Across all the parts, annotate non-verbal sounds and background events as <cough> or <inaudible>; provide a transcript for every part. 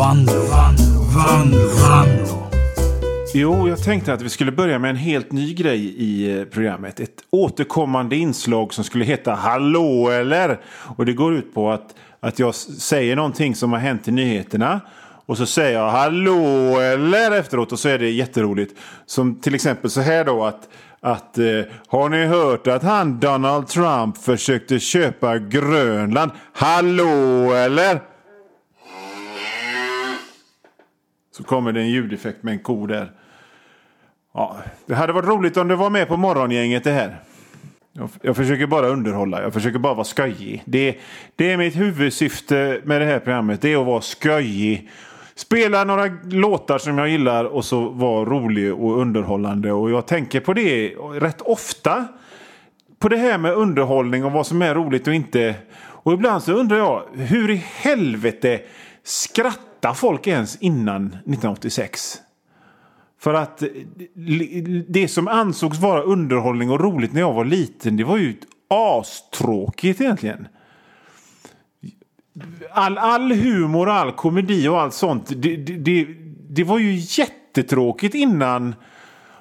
Vanlo, Vanlo, Vanlo, Vanlo. Jo, jag tänkte att vi skulle börja med en helt ny grej i eh, programmet. Ett återkommande inslag som skulle heta Hallå eller? Och det går ut på att, att jag säger någonting som har hänt i nyheterna. Och så säger jag Hallå eller efteråt och så är det jätteroligt. Som till exempel så här då att att eh, har ni hört att han Donald Trump försökte köpa Grönland? Hallå eller? Så kommer det en ljudeffekt med en ko där. Ja, det hade varit roligt om du var med på morgongänget det här. Jag, jag försöker bara underhålla, jag försöker bara vara skojig. Det, det är mitt huvudsyfte med det här programmet, det är att vara skojig. Spela några låtar som jag gillar och så vara rolig och underhållande. Och jag tänker på det rätt ofta. På det här med underhållning och vad som är roligt och inte. Och ibland så undrar jag, hur i helvete skrattar folk ens innan 1986? För att eh, det som ansågs vara underhållning och roligt när jag var liten, det var ju astråkigt egentligen. All, all humor och all komedi och allt sånt, det, det, det, det var ju jättetråkigt innan.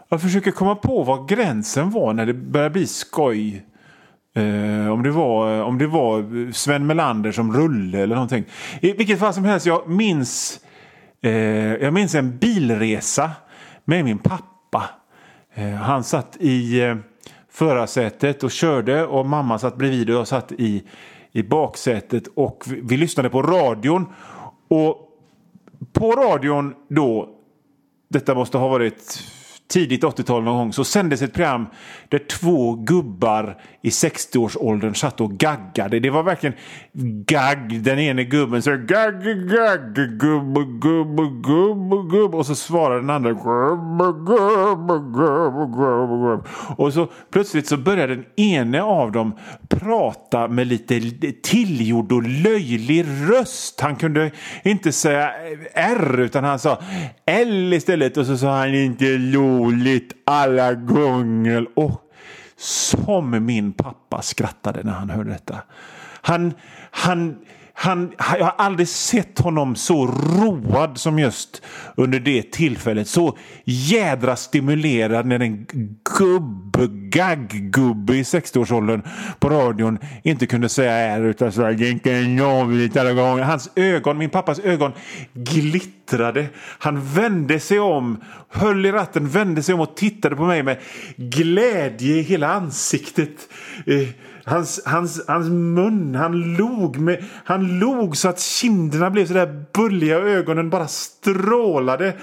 Jag försöker komma på vad gränsen var när det började bli skoj. Eh, om, det var, eh, om det var Sven Melander som Rulle eller någonting. I vilket fall som helst, jag minns, eh, jag minns en bilresa med min pappa. Eh, han satt i eh, förarsätet och körde och mamma satt bredvid och jag satt i, i baksätet och vi, vi lyssnade på radion. Och på radion då, detta måste ha varit tidigt 80-tal någon gång, så sändes ett program där två gubbar i 60-årsåldern satt och gaggade. Det var verkligen gagg. Den ene gubben sa gagg, gagg, gubbe, gubbe, gubbe, gubbe. Och så svarade den andra gubbe, gubbe, gubbe, gubbe. Och så plötsligt så började den ene av dem prata med lite tillgjord och löjlig röst. Han kunde inte säga R utan han sa L istället och så sa han inte Lo roligt alla gånger. Och som min pappa skrattade när han hörde detta. Han, han, han, jag har aldrig sett honom så road som just under det tillfället. Så jädra stimulerad när en gubbe, i 60-årsåldern på radion inte kunde säga R utan sa inte lovligt alla gånger. Hans ögon, min pappas ögon glittrade. Han vände sig om, höll i ratten, vände sig om och tittade på mig med glädje i hela ansiktet. Eh, Hans, hans, hans mun, han log, med, han log så att kinderna blev så där bulliga och ögonen bara strålade.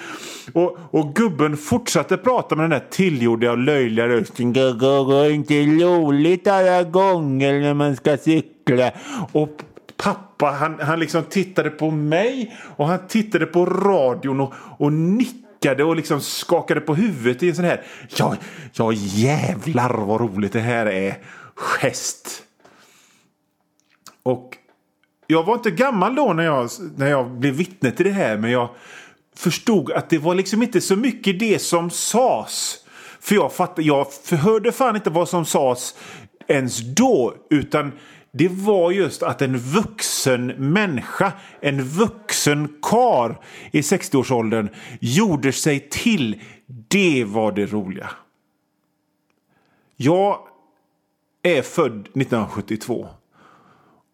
Och, och gubben fortsatte prata med den där tillgjorda och löjliga rösten. Det går inte roligt alla gånger när man ska cykla. Och pappa, han, han liksom tittade på mig och han tittade på radion och, och nickade och liksom skakade på huvudet i en sån här ja, ja jävlar vad roligt det här är gest. Och jag var inte gammal då när jag, när jag blev vittne till det här men jag förstod att det var liksom inte så mycket det som sades. För jag, fattade, jag hörde fan inte vad som sades ens då utan det var just att en vuxen människa, en vuxen kar i 60-årsåldern gjorde sig till. Det var det roliga. Jag är född 1972.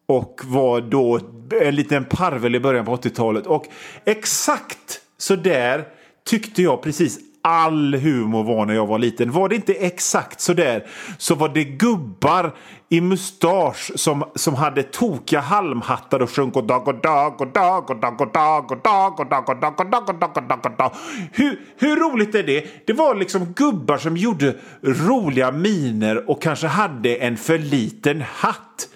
Och var då en liten parvel i början på 80-talet. Och exakt så där tyckte jag precis all humor var när jag var liten. Var det inte exakt sådär så var det gubbar i mustasch som, som hade tokiga halmhattar och sjöng och dag och dag och dag och dag och dag och dag och dag och dag och dag och dag och dag och dag. Hur, hur roligt är det? Det var liksom gubbar som gjorde roliga miner och kanske hade en för liten hatt.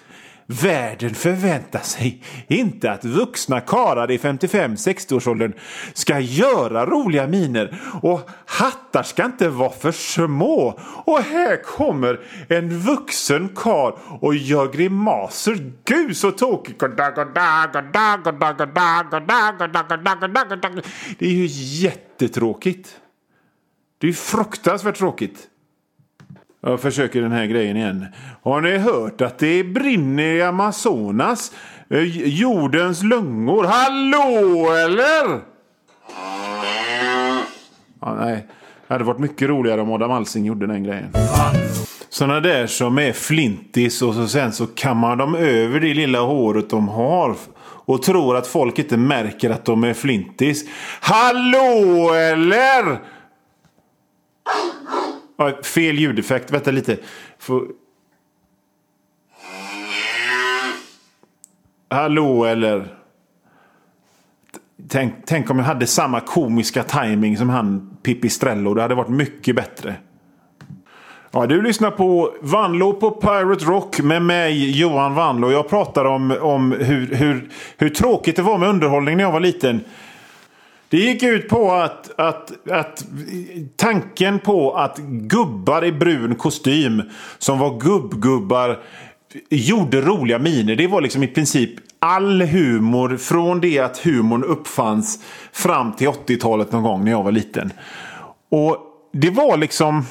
Världen förväntar sig inte att vuxna karlar i 55-60-årsåldern ska göra roliga miner och hattar ska inte vara för små. Och här kommer en vuxen karl och gör grimaser. Gud så tokigt! Det är ju jättetråkigt. Det är ju fruktansvärt tråkigt. Jag försöker den här grejen igen. Har ni hört att det brinner i Amazonas? Eh, jordens lungor. Hallå eller? Ja, nej. Det hade varit mycket roligare om Adam Alsing gjorde den grejen. Sådana där som är flintis och så sen så kammar de över det lilla håret de har. Och tror att folk inte märker att de är flintis. Hallå eller? Ja, fel ljudeffekt. Vänta lite. Får... Hallå eller? Tänk, tänk om jag hade samma komiska timing som han Pipistrello. Det hade varit mycket bättre. Ja, du lyssnar på Vanlo på Pirate Rock med mig Johan Vanlo. Jag pratar om, om hur, hur, hur tråkigt det var med underhållning när jag var liten. Det gick ut på att, att, att tanken på att gubbar i brun kostym som var gubbgubbar gjorde roliga miner. Det var liksom i princip all humor från det att humorn uppfanns fram till 80-talet någon gång när jag var liten. Och det var liksom...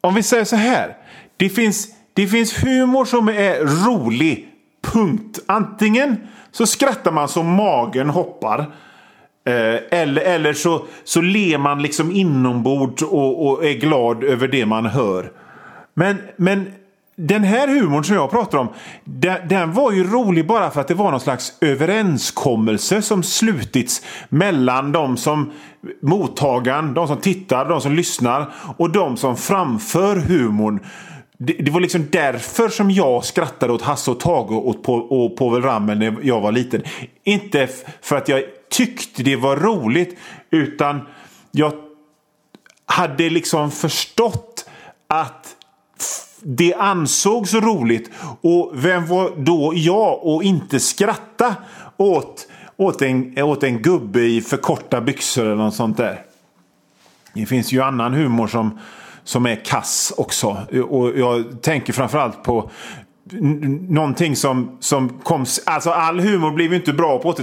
Om vi säger så här. Det finns, det finns humor som är rolig. Punkt. Antingen så skrattar man så magen hoppar. Eh, eller, eller så, så ler man liksom inombords och, och är glad över det man hör. Men, men den här humorn som jag pratar om, den, den, var ju rolig bara för att det var någon slags överenskommelse som slutits mellan de som mottagaren, de som tittar, de som lyssnar och de som framför humorn. Det, det var liksom därför som jag skrattade åt Hasse och Tage och, och Povel Ramel när jag var liten. Inte för att jag tyckte det var roligt utan jag hade liksom förstått att det ansågs roligt. Och vem var då jag och inte skratta åt, åt, en, åt en gubbe i för korta byxor eller något sånt där. Det finns ju annan humor som, som är kass också. Och jag tänker framförallt på någonting som, som kom... Alltså all humor blev ju inte bra på 80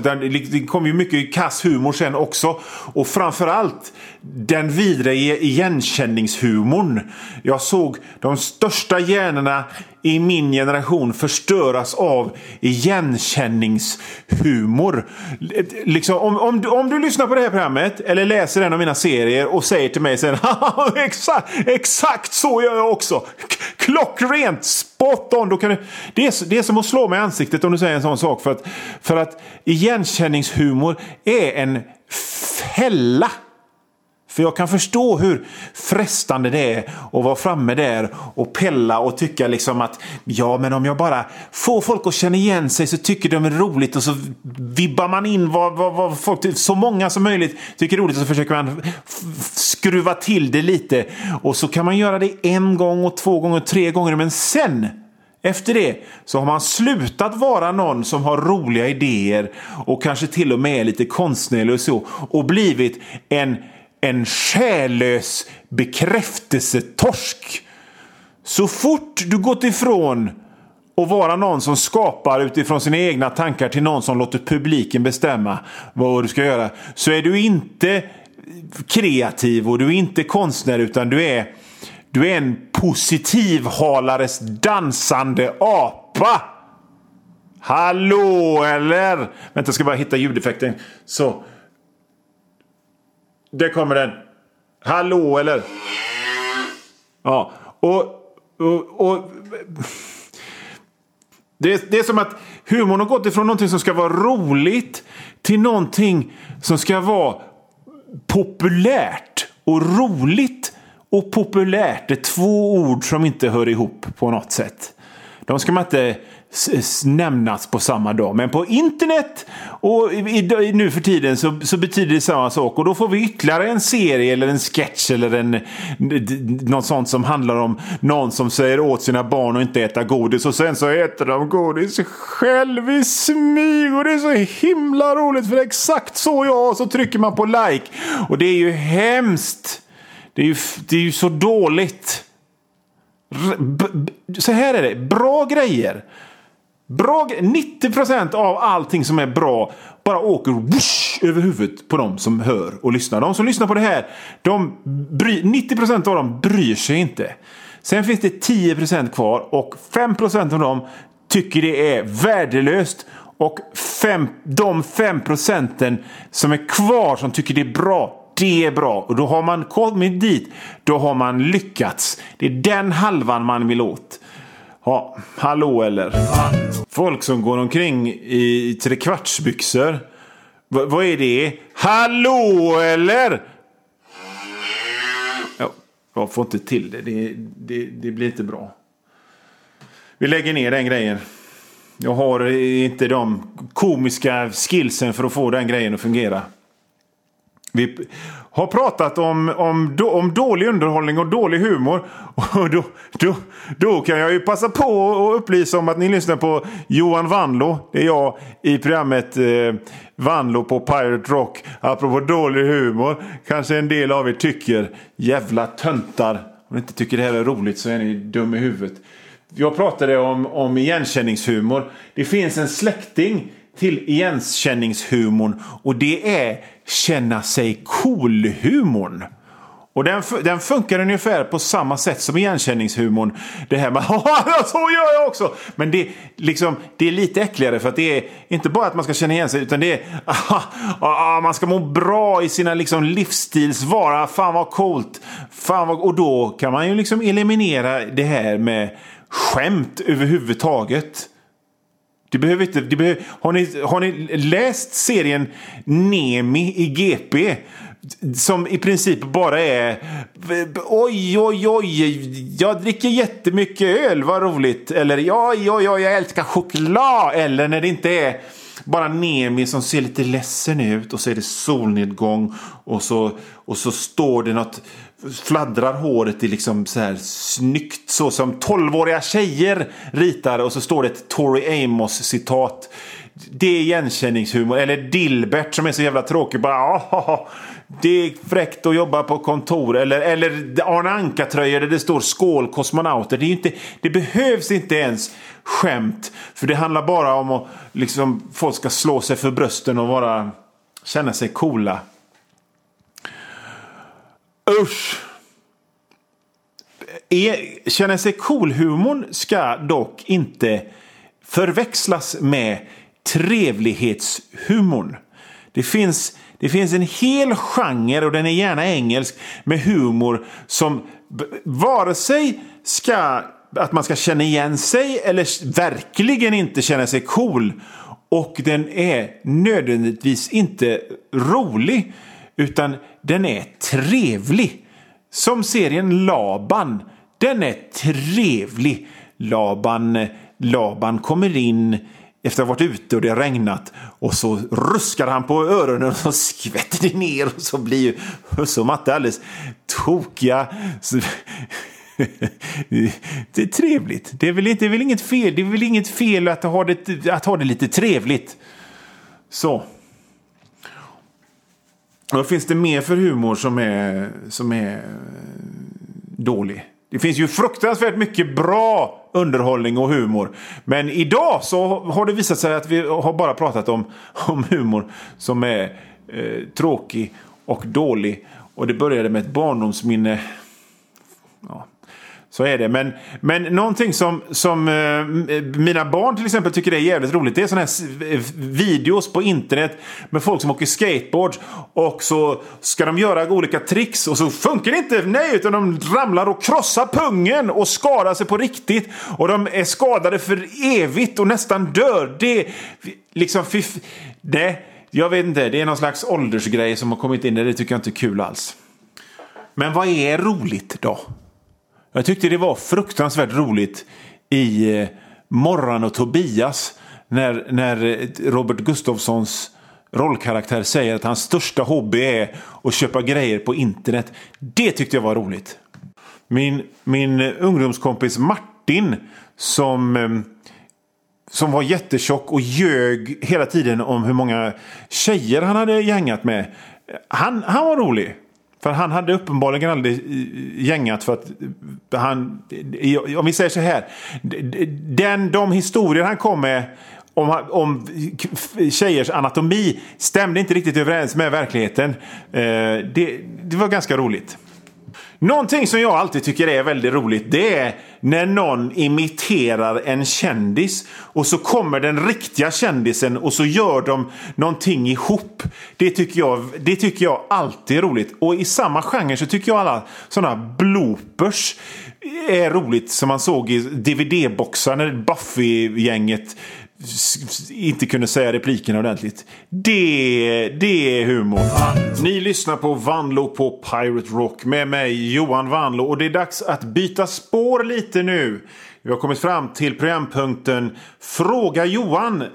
Det kom ju mycket kass humor sen också. Och framförallt den vidriga igenkänningshumorn. Jag såg de största hjärnorna i min generation förstöras av igenkänningshumor. Liksom, om, om, du, om du lyssnar på det här programmet eller läser en av mina serier och säger till mig sen <laughs> exakt, exakt så gör jag också. Klockrent, spot on. Då kan du, det, är, det är som att slå mig i ansiktet om du säger en sån sak. För att, för att igenkänningshumor är en fälla. För jag kan förstå hur frestande det är att vara framme där och pella och tycka liksom att ja, men om jag bara får folk att känna igen sig så tycker de är roligt och så vibbar man in vad, vad, vad folk, så många som möjligt tycker är roligt och så försöker man skruva till det lite. Och så kan man göra det en gång och två gånger och tre gånger men sen efter det så har man slutat vara någon som har roliga idéer och kanske till och med är lite konstnärlig och så och blivit en en själlös bekräftelsetorsk. Så fort du gått ifrån att vara någon som skapar utifrån sina egna tankar till någon som låter publiken bestämma vad du ska göra så är du inte kreativ och du är inte konstnär utan du är, du är en positivhalares dansande apa. Hallå eller? Vänta, jag ska bara hitta ljudeffekten. Så. Där kommer den. Hallå eller? Ja, och... och, och det, det är som att humorn har gått ifrån någonting som ska vara roligt till någonting som ska vara populärt. Och roligt och populärt är två ord som inte hör ihop på något sätt. De ska man inte nämnas på samma dag. Men på internet och i, nu för tiden så, så, betyder det samma sak. Och då får vi ytterligare en serie eller en sketch eller en, något sånt som handlar om någon som säger åt sina barn att inte äta godis och sen så äter de godis själv i smyg. Och det är så himla roligt för det är exakt så jag och så trycker man på like. Och det är ju hemskt. Det är ju, det är ju så dåligt. Så här är det, bra grejer Bra, 90% av allting som är bra bara åker whoosh, över huvudet på dem som hör och lyssnar. De som lyssnar på det här, de bry, 90% av dem bryr sig inte. Sen finns det 10% kvar och 5% av dem tycker det är värdelöst. Och fem, de 5% som är kvar som tycker det är bra, det är bra. Och då har man kommit dit, då har man lyckats. Det är den halvan man vill åt. Ja, hallå eller? Folk som går omkring i trekvartsbyxor. V vad är det? Hallå eller? Ja, jag får inte till det. Det, det. det blir inte bra. Vi lägger ner den grejen. Jag har inte de komiska skillsen för att få den grejen att fungera. Vi har pratat om, om, om dålig underhållning och dålig humor. <laughs> Och då, då, då kan jag ju passa på att upplysa om att ni lyssnar på Johan Vanlo. Det är jag i programmet eh, Vanlo på Pirate Rock. Apropå dålig humor. Kanske en del av er tycker jävla töntar. Om ni inte tycker det här är roligt så är ni dum i huvudet. Jag pratade om, om igenkänningshumor. Det finns en släkting till igenkänningshumorn och det är känna sig cool-humorn. Och den, den funkar ungefär på samma sätt som igenkänningshumorn. Det här med <laughs> så gör jag också! Men det, liksom, det är lite äckligare för att det är inte bara att man ska känna igen sig utan det är aha, <laughs> aha, ah, man ska må bra i sina liksom, livsstilsvara. Fan vad coolt! Fan vad, och då kan man ju liksom eliminera det här med skämt överhuvudtaget. Det behöver inte, det behöver, har, ni, har ni läst serien Nemi i GP? Som i princip bara är oj, oj, oj, jag dricker jättemycket öl, vad roligt. Eller oj, oj, oj, jag älskar choklad. Eller när det inte är bara Nemi som ser lite ledsen ut och så är det solnedgång och så, och så står det något fladdrar håret i liksom så här snyggt så som tolvåriga tjejer ritar och så står det ett Tori Amos citat. Det är igenkänningshumor. Eller Dilbert som är så jävla tråkig. Bara, ah, det är fräckt att jobba på kontor. Eller, eller Arne Anka-tröjor där det står skål kosmonauter. Det, är inte, det behövs inte ens skämt. För det handlar bara om att liksom, folk ska slå sig för brösten och vara, känna sig coola. Usch! Känner sig cool-humorn ska dock inte förväxlas med trevlighetshumorn. Det finns, det finns en hel genre, och den är gärna engelsk, med humor som vare sig ska att man ska känna igen sig eller verkligen inte känna sig cool. Och den är nödvändigtvis inte rolig. Utan den är trevlig. Som serien Laban. Den är trevlig. Laban, Laban kommer in efter att ha varit ute och det har regnat. Och så ruskar han på öronen och så skvätter det ner och så blir ju husse och Matte alldeles tokiga. <laughs> det är trevligt. Det är, väl inte, det är väl inget fel, det är väl inget fel att ha det, att ha det lite trevligt. Så. Vad finns det mer för humor som är, som är eh, dålig? Det finns ju fruktansvärt mycket bra underhållning och humor. Men idag så har det visat sig att vi har bara pratat om, <laughs> om humor som är eh, tråkig och dålig. Och det började med ett barndomsminne. Ja, så är det. Men, men någonting som, som eh, mina barn till exempel tycker är jävligt roligt. Det är sådana här eh, videos på internet med folk som åker skateboard. Och så ska de göra olika tricks och så funkar det inte. Nej, utan de ramlar och krossar pungen och skadar sig på riktigt. Och de är skadade för evigt och nästan dör. Det liksom... fiff... Nej, jag vet inte. Det är någon slags åldersgrej som har kommit in. Det tycker jag inte är kul alls. Men vad är roligt då? Jag tyckte det var fruktansvärt roligt i eh, Morran och Tobias när, när eh, Robert Gustafssons rollkaraktär säger att hans största hobby är att köpa grejer på internet. Det tyckte jag var roligt. Min, min eh, ungdomskompis Martin som, eh, som var jättetjock och ljög hela tiden om hur många tjejer han hade gängat med. Han, han var rolig. För han hade uppenbarligen aldrig gängat för att eh, han... Om vi säger så här. Den, de historier han kom med om, om tjejers anatomi stämde inte riktigt överens med verkligheten. Eh, det, det var ganska roligt. Någonting som jag alltid tycker är väldigt roligt det är när någon imiterar en kändis och så kommer den riktiga kändisen och så gör de någonting ihop. Det tycker jag, det tycker jag alltid är roligt. Och i samma genre så tycker jag alla sådana bloopers är roligt som man såg i DVD-boxar när Buffy-gänget inte kunde säga replikerna ordentligt. Det, det är humor. Ni lyssnar på Vanlo på Pirate Rock med mig Johan Vanlo och det är dags att byta spår lite nu. Vi har kommit fram till programpunkten Fråga Johan eh,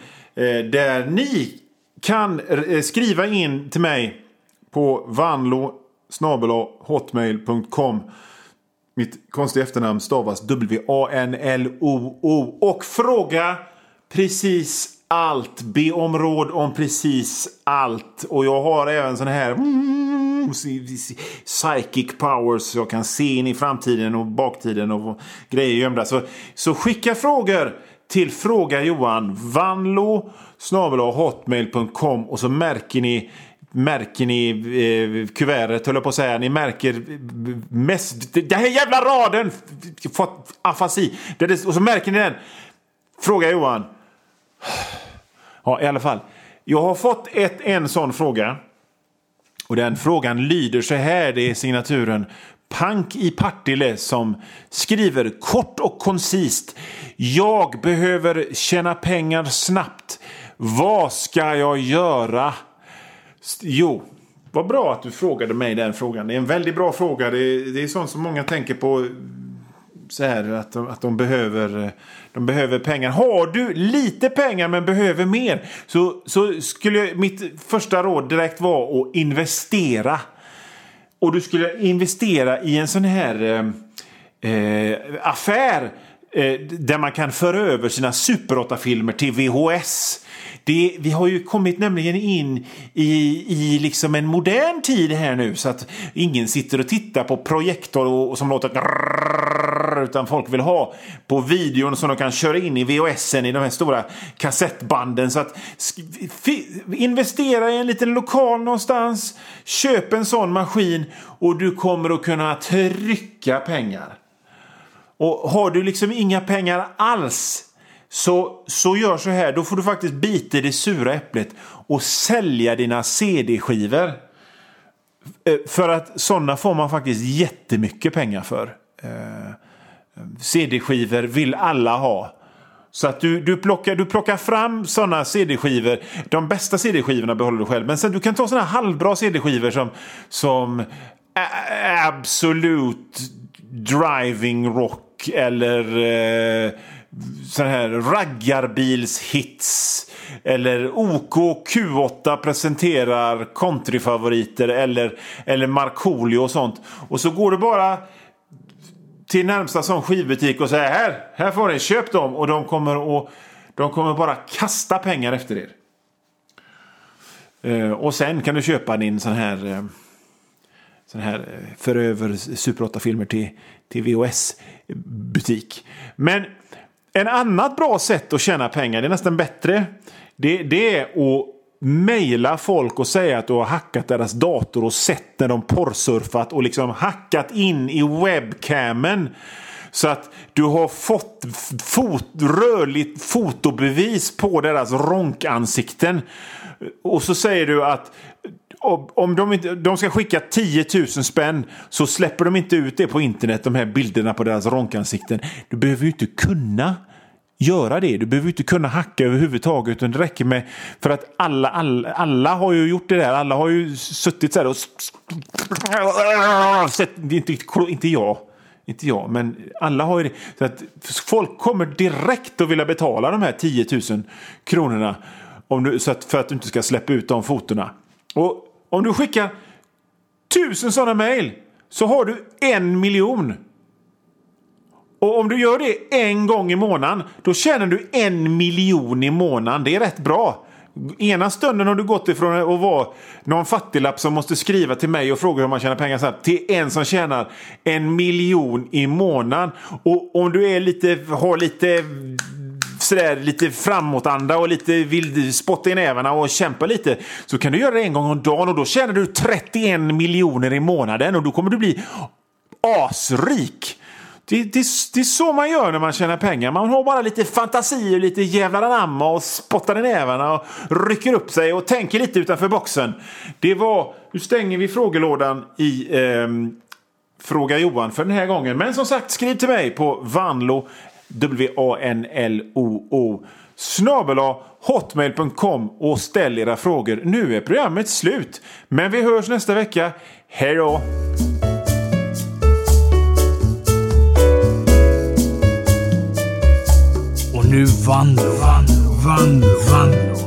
där ni kan eh, skriva in till mig på vanlo hotmail.com Mitt konstiga efternamn stavas W-A-N-L-O-O och fråga precis allt. Be om råd om precis allt. Och jag har även sån här mm, psychic powers. Så jag kan se in i framtiden och baktiden och grejer gömda. Så, så skicka frågor till Fråga Johan. Vanlo hotmail.com och så märker ni märker ni eh, kuvertet, höll jag på att säga. Ni märker mest... Den här jävla raden! Fått afasi. Och så märker ni den. Fråga Johan. Ja, i alla fall. Jag har fått ett, en sån fråga. Och den frågan lyder så här, det är signaturen Pank i Partille som skriver kort och koncist. Jag behöver tjäna pengar snabbt. Vad ska jag göra? Jo, vad bra att du frågade mig den frågan. Det är en väldigt bra fråga. Det är, det är sånt som många tänker på så här, att, de, att de, behöver, de behöver pengar. Har du lite pengar men behöver mer så, så skulle mitt första råd direkt vara att investera. Och du skulle investera i en sån här eh, eh affär eh, där man kan föra över sina Super 8-filmer till VHS. Det, vi har ju kommit nämligen in i, i liksom en modern tid här nu så att ingen sitter och tittar på projektor och, och som låter utan folk vill ha på videon som de kan köra in i VHSen i de här stora kassettbanden. Så att investera i en liten lokal någonstans, köp en sån maskin och du kommer att kunna trycka pengar. Och har du liksom inga pengar alls så, så gör så här, då får du faktiskt bita i det sura äpplet och sälja dina CD-skivor. Eh, för att sådana får man faktiskt jättemycket pengar för. Eh, CD-skivor vill alla ha. Så att du, du, plockar, du plockar fram sådana CD-skivor. De bästa CD-skivorna behåller du själv. Men sen du kan ta sådana halvbra CD-skivor som, som Absolut Driving Rock eller eh, sån här raggarbilshits. Eller OK Q8 presenterar countryfavoriter eller, eller Markoolio och sånt. Och så går det bara till närmsta sån skivbutik och säga här, här får ni, köp dem. Och de kommer, att, de kommer bara kasta pengar efter er. Eh, och sen kan du köpa din sån här, eh, sån här eh, föröver för över Super 8-filmer till, till VHS-butik. Men en annat bra sätt att tjäna pengar, det är nästan bättre. Det, det är att mejla folk och säga att du har hackat deras dator och sett när de porrsurfat och liksom hackat in i webcamen. Så att du har fått fot, rörligt fotobevis på deras ronkansikten. Och så säger du att om de, inte, de ska skicka 10 000 spänn så släpper de inte ut det på internet, de här bilderna på deras ronkansikten. Du behöver ju inte kunna göra det. Du behöver inte kunna hacka överhuvudtaget. Utan det räcker med, för att alla, alla, alla har ju gjort det där. Alla har ju suttit så här och sett, inte, inte jag. Inte jag, men alla har ju det. Så att folk kommer direkt att vilja betala de här 10 000 kronorna om du, så att, för att du inte ska släppa ut de fotona. Och om du skickar tusen sådana mejl så har du en miljon. Och om du gör det en gång i månaden, då tjänar du en miljon i månaden. Det är rätt bra. Ena stunden har du gått ifrån att vara någon fattiglapp som måste skriva till mig och fråga hur man tjänar pengar snabbt till en som tjänar en miljon i månaden. Och om du är lite, har lite sådär lite framåtanda och lite vill spotta i nävarna och kämpa lite så kan du göra det en gång om dagen och då tjänar du 31 miljoner i månaden och då kommer du bli asrik. Det, det, det är så man gör när man tjänar pengar. Man har bara lite fantasi och lite jävlar anamma och spottar i nävarna och rycker upp sig och tänker lite utanför boxen. Det var... Nu stänger vi frågelådan i eh, Fråga Johan för den här gången. Men som sagt, skriv till mig på vanlo, W-A-N-L-O-O, snabel hotmail.com och ställ era frågor. Nu är programmet slut, men vi hörs nästa vecka. Hej då! Nu vann, vann, vann, vann